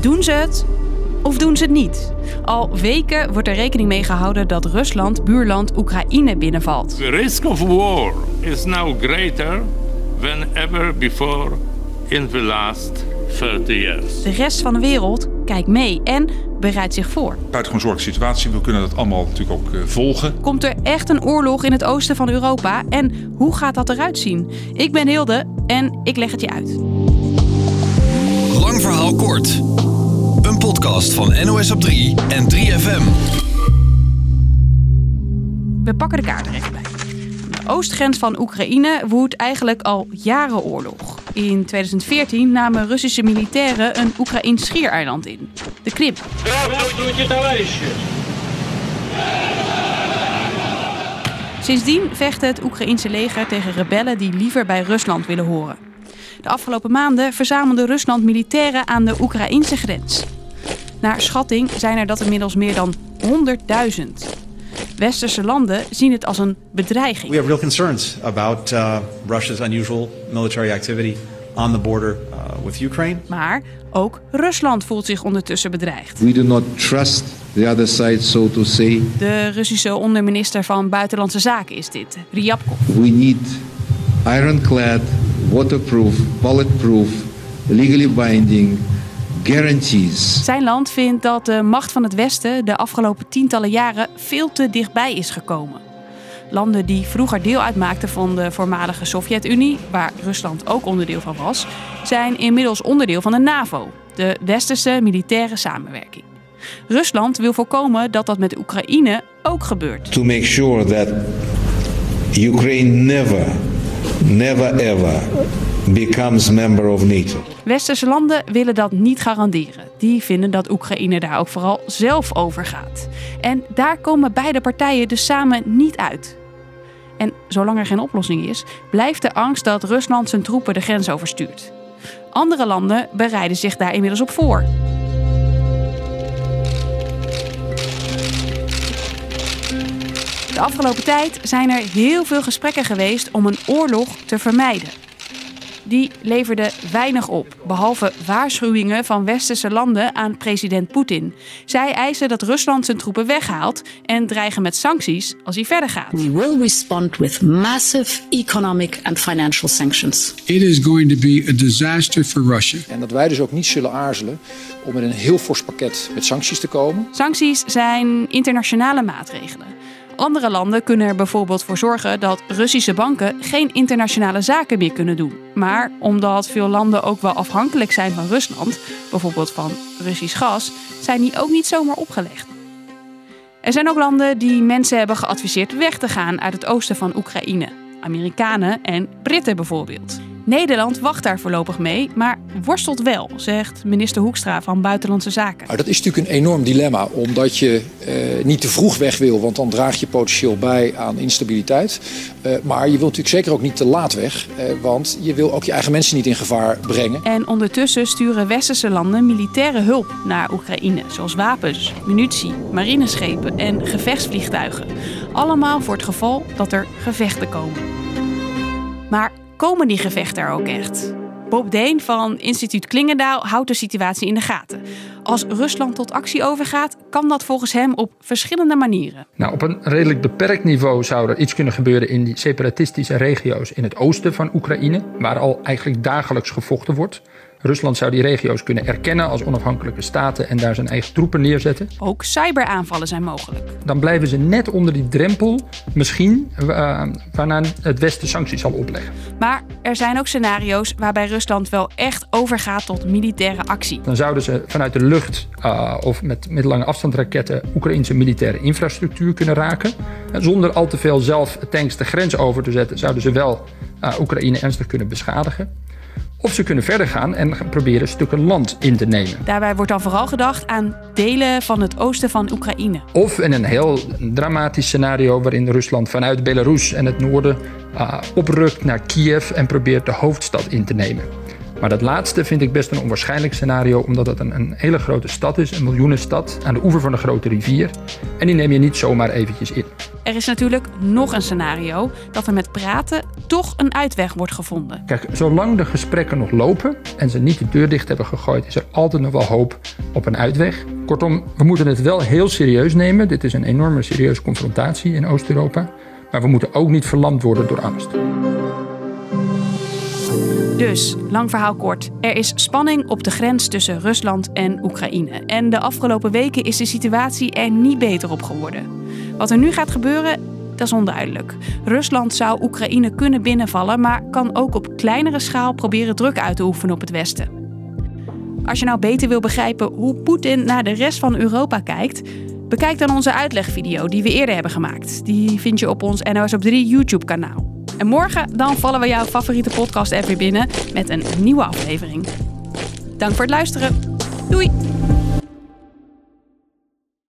Doen ze het of doen ze het niet? Al weken wordt er rekening mee gehouden dat Rusland buurland Oekraïne binnenvalt. The risk of war is now greater than ever before in the last 30 years. De rest van de wereld kijkt mee en bereidt zich voor. Buitengewoon zorgelijke situatie. We kunnen dat allemaal natuurlijk ook uh, volgen. Komt er echt een oorlog in het oosten van Europa en hoe gaat dat eruit zien? Ik ben Hilde en ik leg het je uit. Lang verhaal kort. Van NOS op 3 en 3FM. We pakken de kaart er even bij. De oostgrens van Oekraïne woedt eigenlijk al jaren oorlog. In 2014 namen Russische militairen een Oekraïns schiereiland in, de Krim. Sindsdien vecht het Oekraïense leger tegen rebellen die liever bij Rusland willen horen. De afgelopen maanden verzamelde Rusland militairen aan de Oekraïnse grens. Naar schatting zijn er dat inmiddels meer dan 100.000. Westerse landen zien het als een bedreiging. We have real concerns about uh, Russia's unusual military activity on the border uh, with Ukraine. Maar ook Rusland voelt zich ondertussen bedreigd. We do not trust the other side, so to say. De Russische onderminister van Buitenlandse Zaken is dit, Ryabkov. We need ironclad, waterproof, bulletproof, legally binding guarantees. Zijn land vindt dat de macht van het Westen de afgelopen tientallen jaren veel te dichtbij is gekomen. Landen die vroeger deel uitmaakten van de voormalige Sovjet-Unie, waar Rusland ook onderdeel van was, zijn inmiddels onderdeel van de NAVO, de westerse militaire samenwerking. Rusland wil voorkomen dat dat met Oekraïne ook gebeurt. To make sure that Ukraine never, never ever becomes member of NATO. Westerse landen willen dat niet garanderen. Die vinden dat Oekraïne daar ook vooral zelf over gaat. En daar komen beide partijen dus samen niet uit. En zolang er geen oplossing is, blijft de angst dat Rusland zijn troepen de grens overstuurt. Andere landen bereiden zich daar inmiddels op voor. De afgelopen tijd zijn er heel veel gesprekken geweest om een oorlog te vermijden. Die leverde weinig op, behalve waarschuwingen van westerse landen aan president Poetin. Zij eisen dat Rusland zijn troepen weghaalt en dreigen met sancties als hij verder gaat. We will respond with massive economic and financial sanctions. It is going to be a disaster for Russia. En dat wij dus ook niet zullen aarzelen om met een heel fors pakket met sancties te komen. Sancties zijn internationale maatregelen. Andere landen kunnen er bijvoorbeeld voor zorgen dat Russische banken geen internationale zaken meer kunnen doen. Maar omdat veel landen ook wel afhankelijk zijn van Rusland, bijvoorbeeld van Russisch gas, zijn die ook niet zomaar opgelegd. Er zijn ook landen die mensen hebben geadviseerd weg te gaan uit het oosten van Oekraïne. Amerikanen en Britten bijvoorbeeld. Nederland wacht daar voorlopig mee, maar worstelt wel, zegt minister Hoekstra van Buitenlandse Zaken. Nou, dat is natuurlijk een enorm dilemma, omdat je eh, niet te vroeg weg wil, want dan draag je potentieel bij aan instabiliteit. Uh, maar je wilt natuurlijk zeker ook niet te laat weg, uh, want je wil ook je eigen mensen niet in gevaar brengen. En ondertussen sturen westerse landen militaire hulp naar Oekraïne, zoals wapens, munitie, marineschepen en gevechtsvliegtuigen. Allemaal voor het geval dat er gevechten komen. Maar komen die gevechten er ook echt? Bob Deen van instituut Klingendaal houdt de situatie in de gaten. Als Rusland tot actie overgaat, kan dat volgens hem op verschillende manieren. Nou, op een redelijk beperkt niveau zou er iets kunnen gebeuren in die separatistische regio's in het oosten van Oekraïne, waar al eigenlijk dagelijks gevochten wordt. Rusland zou die regio's kunnen erkennen als onafhankelijke staten en daar zijn eigen troepen neerzetten. Ook cyberaanvallen zijn mogelijk. Dan blijven ze net onder die drempel, misschien, uh, waarna het Westen sancties zal opleggen. Maar er zijn ook scenario's waarbij Rusland wel echt overgaat tot militaire actie. Dan zouden ze vanuit de lucht uh, of met middellange afstandsraketten Oekraïnse militaire infrastructuur kunnen raken. En zonder al te veel zelf tanks de grens over te zetten, zouden ze wel uh, Oekraïne ernstig kunnen beschadigen. Of ze kunnen verder gaan en proberen stukken land in te nemen. Daarbij wordt dan vooral gedacht aan delen van het oosten van Oekraïne. Of in een heel dramatisch scenario waarin Rusland vanuit Belarus en het noorden uh, oprukt naar Kiev en probeert de hoofdstad in te nemen. Maar dat laatste vind ik best een onwaarschijnlijk scenario, omdat het een, een hele grote stad is, een miljoenenstad aan de oever van een grote rivier. En die neem je niet zomaar eventjes in. Er is natuurlijk nog een scenario dat er met praten toch een uitweg wordt gevonden. Kijk, zolang de gesprekken nog lopen en ze niet de deur dicht hebben gegooid, is er altijd nog wel hoop op een uitweg. Kortom, we moeten het wel heel serieus nemen. Dit is een enorme serieuze confrontatie in Oost-Europa. Maar we moeten ook niet verlamd worden door angst. Dus, lang verhaal kort, er is spanning op de grens tussen Rusland en Oekraïne. En de afgelopen weken is de situatie er niet beter op geworden. Wat er nu gaat gebeuren, dat is onduidelijk. Rusland zou Oekraïne kunnen binnenvallen, maar kan ook op kleinere schaal proberen druk uit te oefenen op het Westen. Als je nou beter wil begrijpen hoe Poetin naar de rest van Europa kijkt, bekijk dan onze uitlegvideo die we eerder hebben gemaakt. Die vind je op ons NOS op 3 YouTube-kanaal. En morgen dan vallen we jouw favoriete podcast app weer binnen met een nieuwe aflevering. Dank voor het luisteren. Doei!